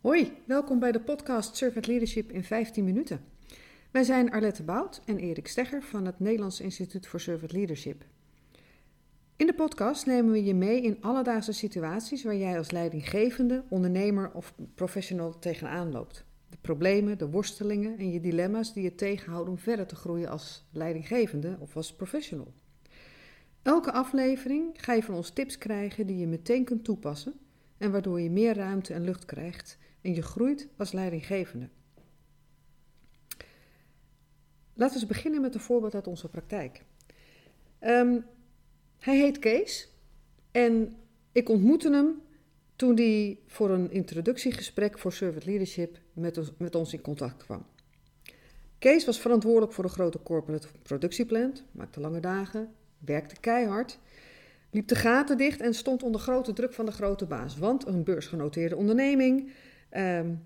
Hoi, welkom bij de podcast Servant Leadership in 15 minuten. Wij zijn Arlette Bout en Erik Stegger van het Nederlands Instituut voor Servant Leadership. In de podcast nemen we je mee in alledaagse situaties waar jij als leidinggevende, ondernemer of professional tegenaan loopt. De problemen, de worstelingen en je dilemma's die je tegenhouden om verder te groeien als leidinggevende of als professional. Elke aflevering ga je van ons tips krijgen die je meteen kunt toepassen en waardoor je meer ruimte en lucht krijgt en je groeit als leidinggevende. Laten we eens beginnen met een voorbeeld uit onze praktijk. Ehm, hij heet Kees en ik ontmoette hem toen hij voor een introductiegesprek voor Servant Leadership met ons, met ons in contact kwam. Kees was verantwoordelijk voor de grote corporate productieplant, maakte lange dagen, werkte keihard, liep de gaten dicht en stond onder grote druk van de grote baas. Want een beursgenoteerde onderneming, um,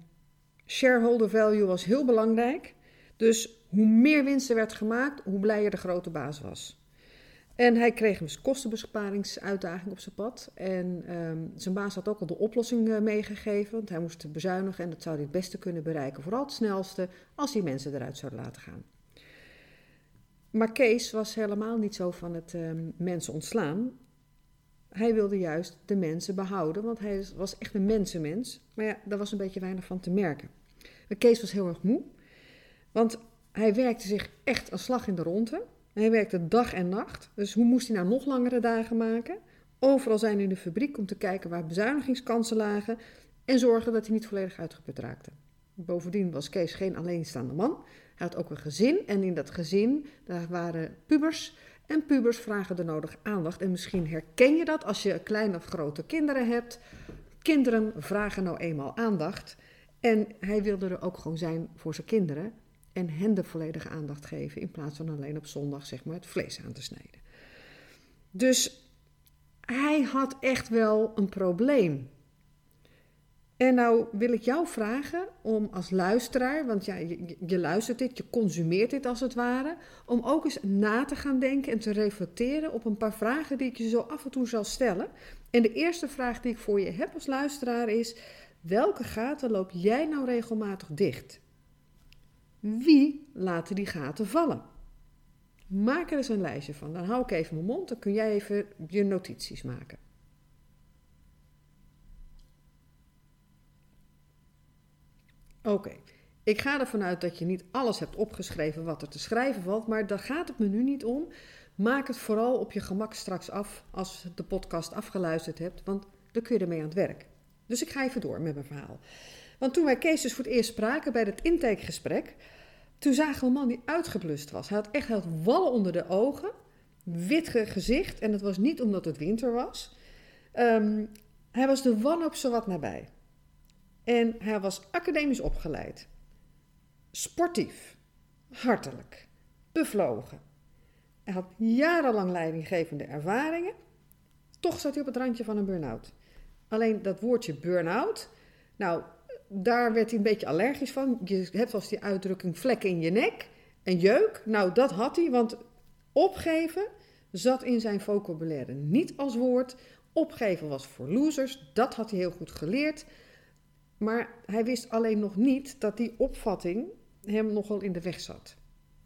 shareholder value was heel belangrijk. Dus hoe meer winst er werd gemaakt, hoe blijer de grote baas was. En hij kreeg een kostenbesparingsuitdaging op zijn pad. En um, zijn baas had ook al de oplossing uh, meegegeven. Want hij moest bezuinigen en dat zou hij het beste kunnen bereiken. Vooral het snelste als hij mensen eruit zouden laten gaan. Maar Kees was helemaal niet zo van het um, mensen ontslaan. Hij wilde juist de mensen behouden, want hij was echt een mensenmens. Maar ja, daar was een beetje weinig van te merken. Maar Kees was heel erg moe, want hij werkte zich echt een slag in de ronde. Hij werkte dag en nacht, dus hoe moest hij nou nog langere dagen maken? Overal zijn in de fabriek om te kijken waar bezuinigingskansen lagen en zorgen dat hij niet volledig uitgeput raakte. Bovendien was Kees geen alleenstaande man. Hij had ook een gezin en in dat gezin daar waren pubers. En pubers vragen de nodige aandacht. En misschien herken je dat als je kleine of grote kinderen hebt. Kinderen vragen nou eenmaal aandacht. En hij wilde er ook gewoon zijn voor zijn kinderen. En hen de volledige aandacht geven. In plaats van alleen op zondag zeg maar, het vlees aan te snijden. Dus hij had echt wel een probleem. En nou wil ik jou vragen om als luisteraar, want ja, je, je, luistert dit, je consumeert dit als het ware, om ook eens na te gaan denken en te reflecteren op een paar vragen die ik je zo af en toe zal stellen. En de eerste vraag die ik voor je heb als luisteraar is: welke gaten loop jij nou regelmatig dicht? Wie laten die gaten vallen? Maak er eens een lijstje van. Dan hou ik even mijn mond, dan kun jij even je notities maken. Oké, ik ga ervan uit dat je niet alles hebt opgeschreven wat er te schrijven valt, maar daar gaat het me nu niet om. Maak het vooral op je gemak straks af als de podcast afgeluisterd hebt, want dan kun je ermee aan het werk. Dus ik ga even door met mijn verhaal. Want toen wij Kees dus voor het eerst spraken bij het intakegesprek, toen zagen we een man die uitgeblust was. Hij had echt hij had wallen onder de ogen, wit gezicht en dat was niet omdat het winter was. Um, hij was de wanhoop zowat nabij. En hij was academisch opgeleid. Sportief, hartelijk, bevlogen. Hij had jarenlang leidinggevende ervaringen. Toch zat hij op het randje van een burn-out. Alleen dat woordje burn-out, nou, daar werd hij een beetje allergisch van. Je hebt als die uitdrukking vlekken in je nek en jeuk. Nou, dat had hij, want opgeven zat in zijn vocabulaire niet als woord. Opgeven was voor losers, dat had hij heel goed geleerd. Maar hij wist alleen nog niet dat die opvatting hem nogal in de weg zat.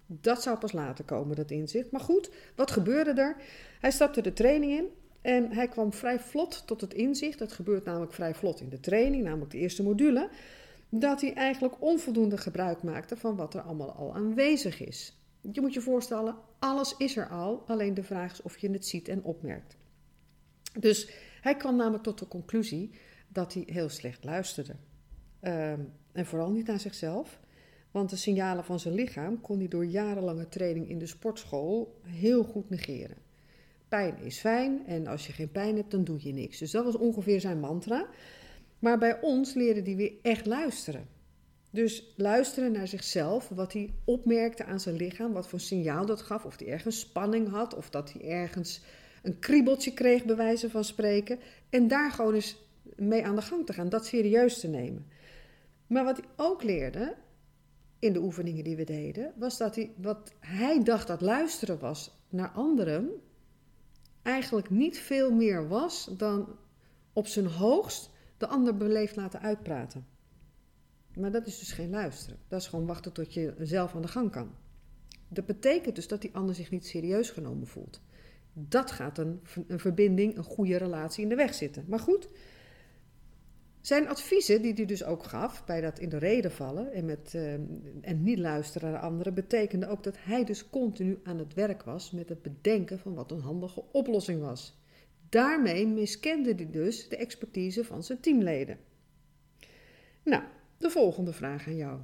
Dat zou pas later komen, dat inzicht. Maar goed, wat gebeurde er? Hij stapte de training in en hij kwam vrij vlot tot het inzicht. Dat gebeurt namelijk vrij vlot in de training, namelijk de eerste module. Dat hij eigenlijk onvoldoende gebruik maakte van wat er allemaal al aanwezig is. Je moet je voorstellen, alles is er al, alleen de vraag is of je het ziet en opmerkt. Dus hij kwam namelijk tot de conclusie dat hij heel slecht luisterde. Ehm, en vooral niet naar zichzelf. Want de signalen van zijn lichaam kon hij door jarenlange training in de sportschool heel goed negeren. Pijn is fijn en als je geen pijn hebt, dan doe je niks. Dus dat was ongeveer zijn mantra. Maar bij ons leerde hij weer echt luisteren. Dus luisteren naar zichzelf, wat hij opmerkte aan zijn lichaam, wat voor signaal dat gaf, of hij ergens spanning had, of dat hij ergens een kriebeltje kreeg, bij wijze van spreken. En daar gewoon eens mee aan de gang te gaan, dat serieus te nemen. Maar wat hij ook leerde in de oefeningen die we deden, was dat hij wat hij dacht dat luisteren was naar anderen, eigenlijk niet veel meer was dan op zijn hoogst de ander beleefd laten uitpraten. Maar dat is dus geen luisteren. Dat is gewoon wachten tot je zelf aan de gang kan. Dat betekent dus dat die ander zich niet serieus genomen voelt. Dat gaat een, een verbinding, een goede relatie in de weg zitten. Maar goed, zijn adviezen, die hij dus ook gaf bij dat in de reden vallen en, met, uh, en niet luisteren naar anderen, betekende ook dat hij dus continu aan het werk was met het bedenken van wat een handige oplossing was. Daarmee miskende hij dus de expertise van zijn teamleden. Nou, de volgende vraag aan jou.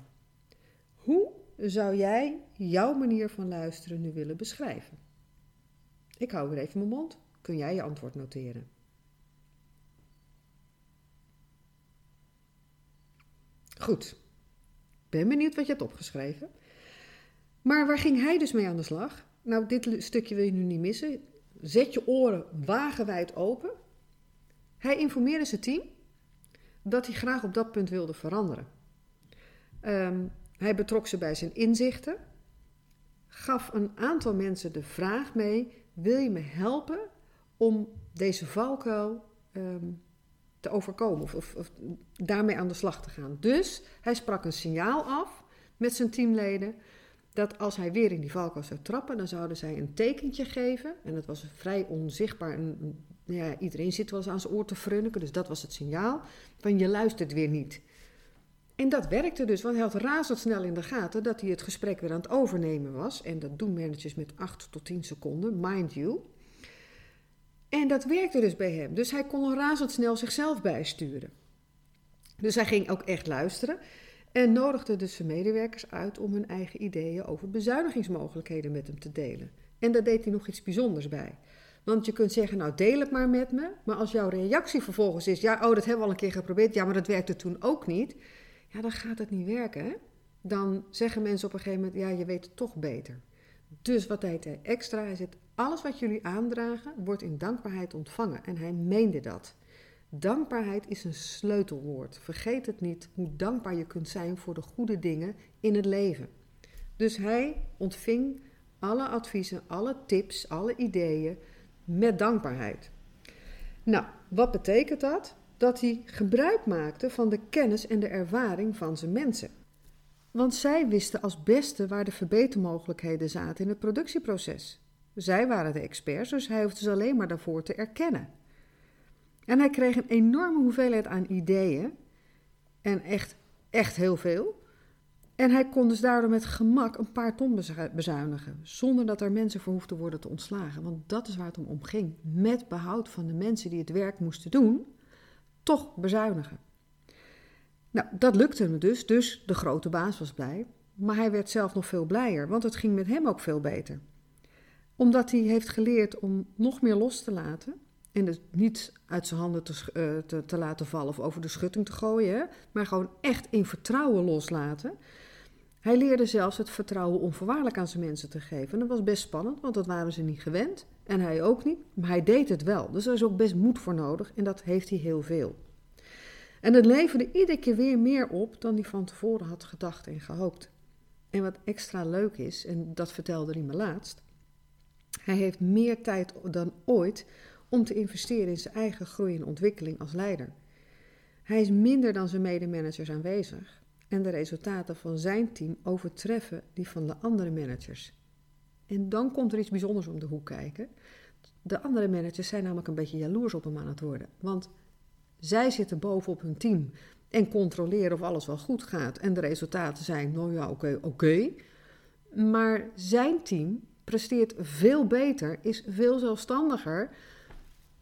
Hoe zou jij jouw manier van luisteren nu willen beschrijven? Ik hou weer even mijn mond. Kun jij je antwoord noteren? Goed. Ben benieuwd wat je hebt opgeschreven. Maar waar ging hij dus mee aan de slag? Nou, dit stukje wil je nu niet missen. Zet je oren wagenwijd open. Hij informeerde zijn team dat hij graag op dat punt wilde veranderen. Um, hij betrok ze bij zijn inzichten, gaf een aantal mensen de vraag mee: wil je me helpen om deze valkuil um, te overkomen of, of, daarmee aan de slag te gaan? Dus hij sprak een signaal af met zijn teamleden dat als hij weer in die valkuil zou trappen, dan zouden zij een tekentje geven. En dat was vrij onzichtbaar. En, ja, iedereen zit wel eens aan zijn oor te frunniken, dus dat was het signaal van je luistert weer niet. En dat werkte dus, want hij had razendsnel in de gaten dat hij het gesprek weer aan het overnemen was. En dat doen managers met 8 tot 10 seconden, mind you. En dat werkte dus bij hem. Dus hij kon razendsnel zichzelf bijsturen. Dus hij ging ook echt luisteren en nodigde dus zijn medewerkers uit om hun eigen ideeën over bezuinigingsmogelijkheden met hem te delen. En daar deed hij nog iets bijzonders bij. Want je kunt zeggen, nou deel het maar met me. Maar als jouw reactie vervolgens is, ja, oh, dat hebben we al een keer geprobeerd. Ja, maar dat werkte toen ook niet ja, dan gaat het niet werken. Dan zeggen mensen op een gegeven moment, ja, je weet het toch beter. Dus wat deed hij extra? Hij zegt, alles wat jullie aandragen wordt in dankbaarheid ontvangen. En hij meende dat. Dankbaarheid is een sleutelwoord. Vergeet het niet hoe dankbaar je kunt zijn voor de goede dingen in het leven. Dus hij ontving alle adviezen, alle tips, alle ideeën met dankbaarheid. Nou, wat betekent dat? dat hij gebruik maakte van de kennis en de ervaring van zijn mensen. Want zij wisten als beste waar de verbetermogelijkheden zaten in het productieproces. Zij waren de experts, dus hij hoefde ze alleen maar daarvoor te erkennen. En hij kreeg een enorme hoeveelheid aan ideeën. En echt, echt heel veel. En hij kon dus daardoor met gemak een paar ton bezuinigen. Zonder dat er mensen voor hoefden worden te ontslagen. Want dat is waar het om ging. Met behoud van de mensen die het werk moesten doen toch bezuinigen. Nou, dat lukte hem dus, dus de grote baas was blij. Maar hij werd zelf nog veel blijer, want het ging met hem ook veel beter. Omdat hij heeft geleerd om nog meer los te laten en het niet uit zijn handen te, uh, te, te, laten vallen of over de schutting te gooien, maar gewoon echt in vertrouwen loslaten. Hij leerde zelfs het vertrouwen onvoorwaardelijk aan zijn mensen te geven. En dat was best spannend, want dat waren ze niet gewend. En hij ook niet, maar hij deed het wel. Dus er is ook best moed voor nodig en dat heeft hij heel veel. En het leverde iedere keer weer meer op dan hij van tevoren had gedacht en gehoopt. En wat extra leuk is, en dat vertelde hij me laatst, hij heeft meer tijd dan ooit om te investeren in zijn eigen groei en ontwikkeling als leider. Hij is minder dan zijn medemanagers aanwezig en de resultaten van zijn team overtreffen die van de andere managers. En dan komt er iets bijzonders om de hoek kijken. De andere managers zijn namelijk een beetje jaloers op hem aan het worden. Want zij zitten bovenop hun team en controleren of alles wel goed gaat. En de resultaten zijn, nou ja, oké, oké. Maar zijn team presteert veel beter, is veel zelfstandiger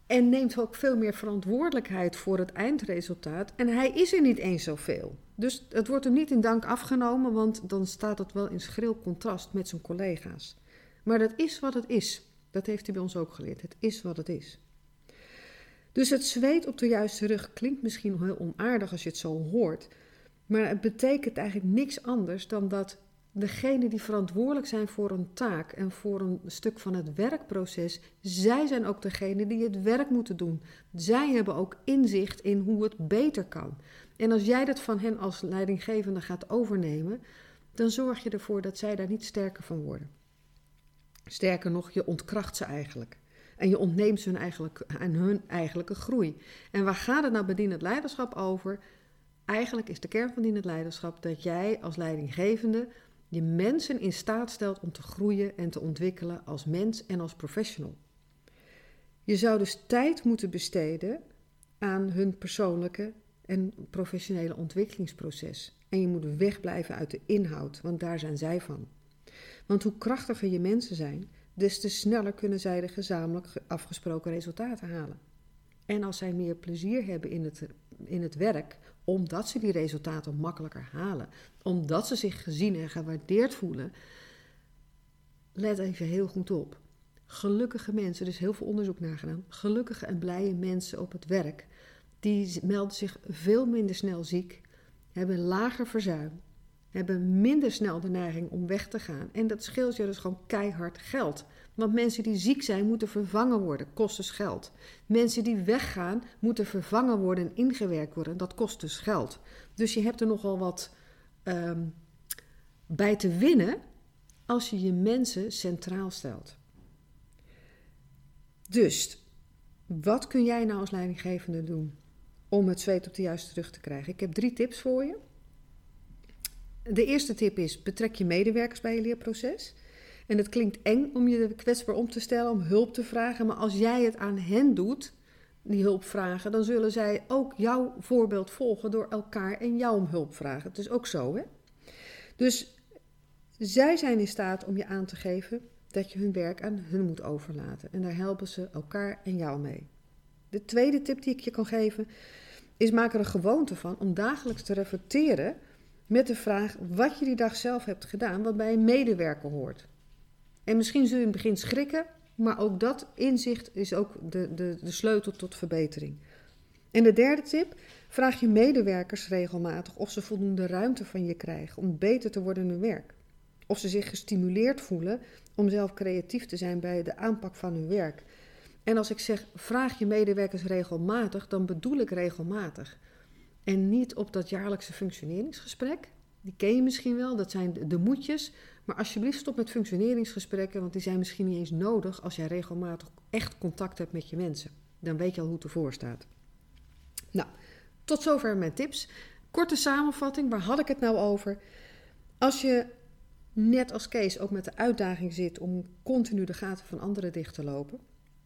en neemt ook veel meer verantwoordelijkheid voor het eindresultaat. En hij is er niet eens zoveel. Dus het wordt hem niet in dank afgenomen, want dan staat het wel in schril contrast met zijn collega's. Maar dat is wat het is. Dat heeft hij bij ons ook geleerd. Het is wat het is. Dus het zweet op de juiste rug klinkt misschien heel onaardig als je het zo hoort. Maar het betekent eigenlijk niks anders dan dat degenen die verantwoordelijk zijn voor een taak en voor een stuk van het werkproces, zij zijn ook degene die het werk moeten doen. Zij hebben ook inzicht in hoe het beter kan. En als jij dat van hen als leidinggevende gaat overnemen, dan zorg je ervoor dat zij daar niet sterker van worden. Sterker nog, je ontkracht ze eigenlijk. En je ontneemt ze hun, eigenlijk, hun eigenlijke groei. En waar gaat het nou bij het leiderschap over? eigenlijk is de kern van het leiderschap dat jij als leidinggevende je mensen in staat stelt om te groeien en te ontwikkelen als mens en als professional. Je zou dus tijd moeten besteden aan hun persoonlijke en professionele ontwikkelingsproces. En je moet wegblijven uit de inhoud, want daar zijn zij van. Want hoe krachtiger je mensen zijn, des te sneller kunnen zij de gezamenlijk afgesproken resultaten halen. En als zij meer plezier hebben in het, in het werk, omdat ze die resultaten makkelijker halen, omdat ze zich gezien en gewaardeerd voelen, let even heel goed op. Gelukkige mensen, er is heel veel onderzoek naar gedaan, gelukkige en blije mensen op het werk, die melden zich veel minder snel ziek, hebben lager verzuim, hebben minder snel de neiging om weg te gaan. En dat scheelt je dus gewoon keihard geld. Want mensen die ziek zijn, moeten vervangen worden. Kost dus geld. Mensen die weggaan, moeten vervangen worden en ingewerkt worden. Dat kost dus geld. Dus je hebt er nogal wat ehm, bij te winnen als je je mensen centraal stelt. Dus, wat kun jij nou als leidinggevende doen om het zweet op de juiste rug te krijgen? Ik heb drie tips voor je. De eerste tip is: betrek je medewerkers bij je leerproces. En het klinkt eng om je kwetsbaar om te stellen, om hulp te vragen. Maar als jij het aan hen doet, die hulp vragen, dan zullen zij ook jouw voorbeeld volgen door elkaar en jou om hulp vragen. Het is ook zo, hè? Dus zij zijn in staat om je aan te geven dat je hun werk aan hun moet overlaten. En daar helpen ze elkaar en jou mee. De tweede tip die ik je kan geven is maak er een gewoonte van om dagelijks te reflecteren met de vraag wat je die dag zelf hebt gedaan, wat bij een medewerker hoort. En misschien zul je in het begin schrikken, maar ook dat inzicht is ook de, de, de sleutel tot verbetering. En de derde tip: vraag je medewerkers regelmatig of ze voldoende ruimte van je krijgen om beter te worden in hun werk. Of ze zich gestimuleerd voelen om zelf creatief te zijn bij de aanpak van hun werk. En als ik zeg vraag je medewerkers regelmatig, dan bedoel ik regelmatig. En niet op dat jaarlijkse functioneringsgesprek. Die ken je misschien wel, dat zijn de moedjes. Maar alsjeblieft stop met functioneringsgesprekken, want die zijn misschien niet eens nodig als jij regelmatig echt contact hebt met je mensen. Dan weet je al hoe het ervoor staat. Nou, tot zover mijn tips. Korte samenvatting, waar had ik het nou over? Als je net als Kees ook met de uitdaging zit om continu de gaten van anderen dicht te lopen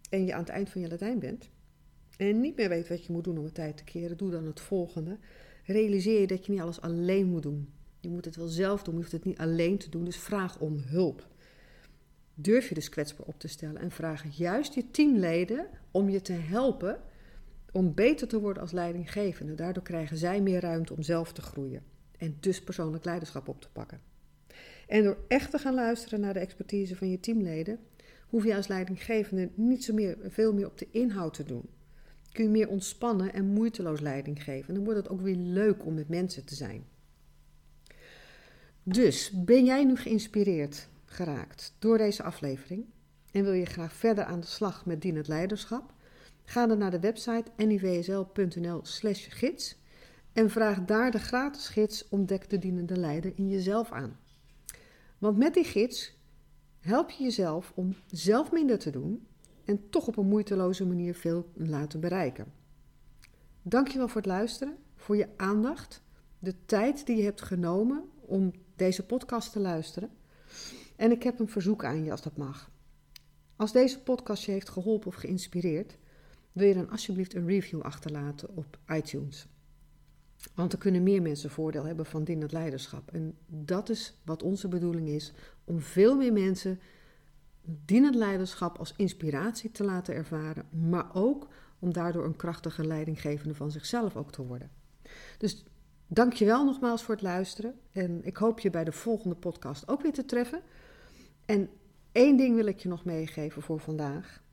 en je aan het eind van je Latijn bent en niet meer weet wat je moet doen om het tijd te keren, doe dan het volgende. Realiseer je dat je niet alles alleen moet doen. Je moet het wel zelf doen, je hoeft het niet alleen te doen, dus vraag om hulp. Durf je dus kwetsbaar op te stellen en vraag juist je teamleden om je te helpen om beter te worden als leidinggevende. Daardoor krijgen zij meer ruimte om zelf te groeien en dus persoonlijk leiderschap op te pakken. En door echt te gaan luisteren naar de expertise van je teamleden, hoef je als leidinggevende niet zo meer, veel meer op de inhoud te doen. Kun je meer ontspannen en moeiteloos leiding geven. En dan wordt het ook weer leuk om met mensen te zijn. Dus ben jij nu geïnspireerd geraakt door deze aflevering en wil je graag verder aan de slag met dienend leiderschap? Ga dan naar de website nivsl.nl/slash gids en vraag daar de gratis gids Ontdek de dienende leider in jezelf aan. Want met die gids help je jezelf om zelf minder te doen en toch op een moeiteloze manier veel laten bereiken. Dankjewel voor het luisteren, voor je aandacht, de tijd die je hebt genomen om deze podcast te luisteren. En ik heb een verzoek aan je als dat mag. Als deze podcast je heeft geholpen of geïnspireerd, wil je dan alsjeblieft een review achterlaten op iTunes. Want er kunnen meer mensen voordeel hebben van dienend leiderschap. En dat is wat onze bedoeling is: om veel meer mensen dienend leiderschap als inspiratie te laten ervaren, maar ook om daardoor een krachtige leidinggevende van zichzelf ook te worden. Dus dank je wel nogmaals voor het luisteren en ik hoop je bij de volgende podcast ook weer te treffen. En één ding wil ik je nog meegeven voor vandaag.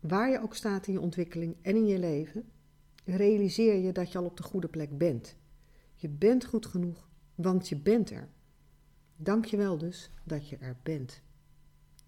Waar je ook staat in je ontwikkeling en in je leven, realiseer je dat je al op de goede plek bent. Je bent goed genoeg, want je bent er. Dank je wel dus dat je er bent.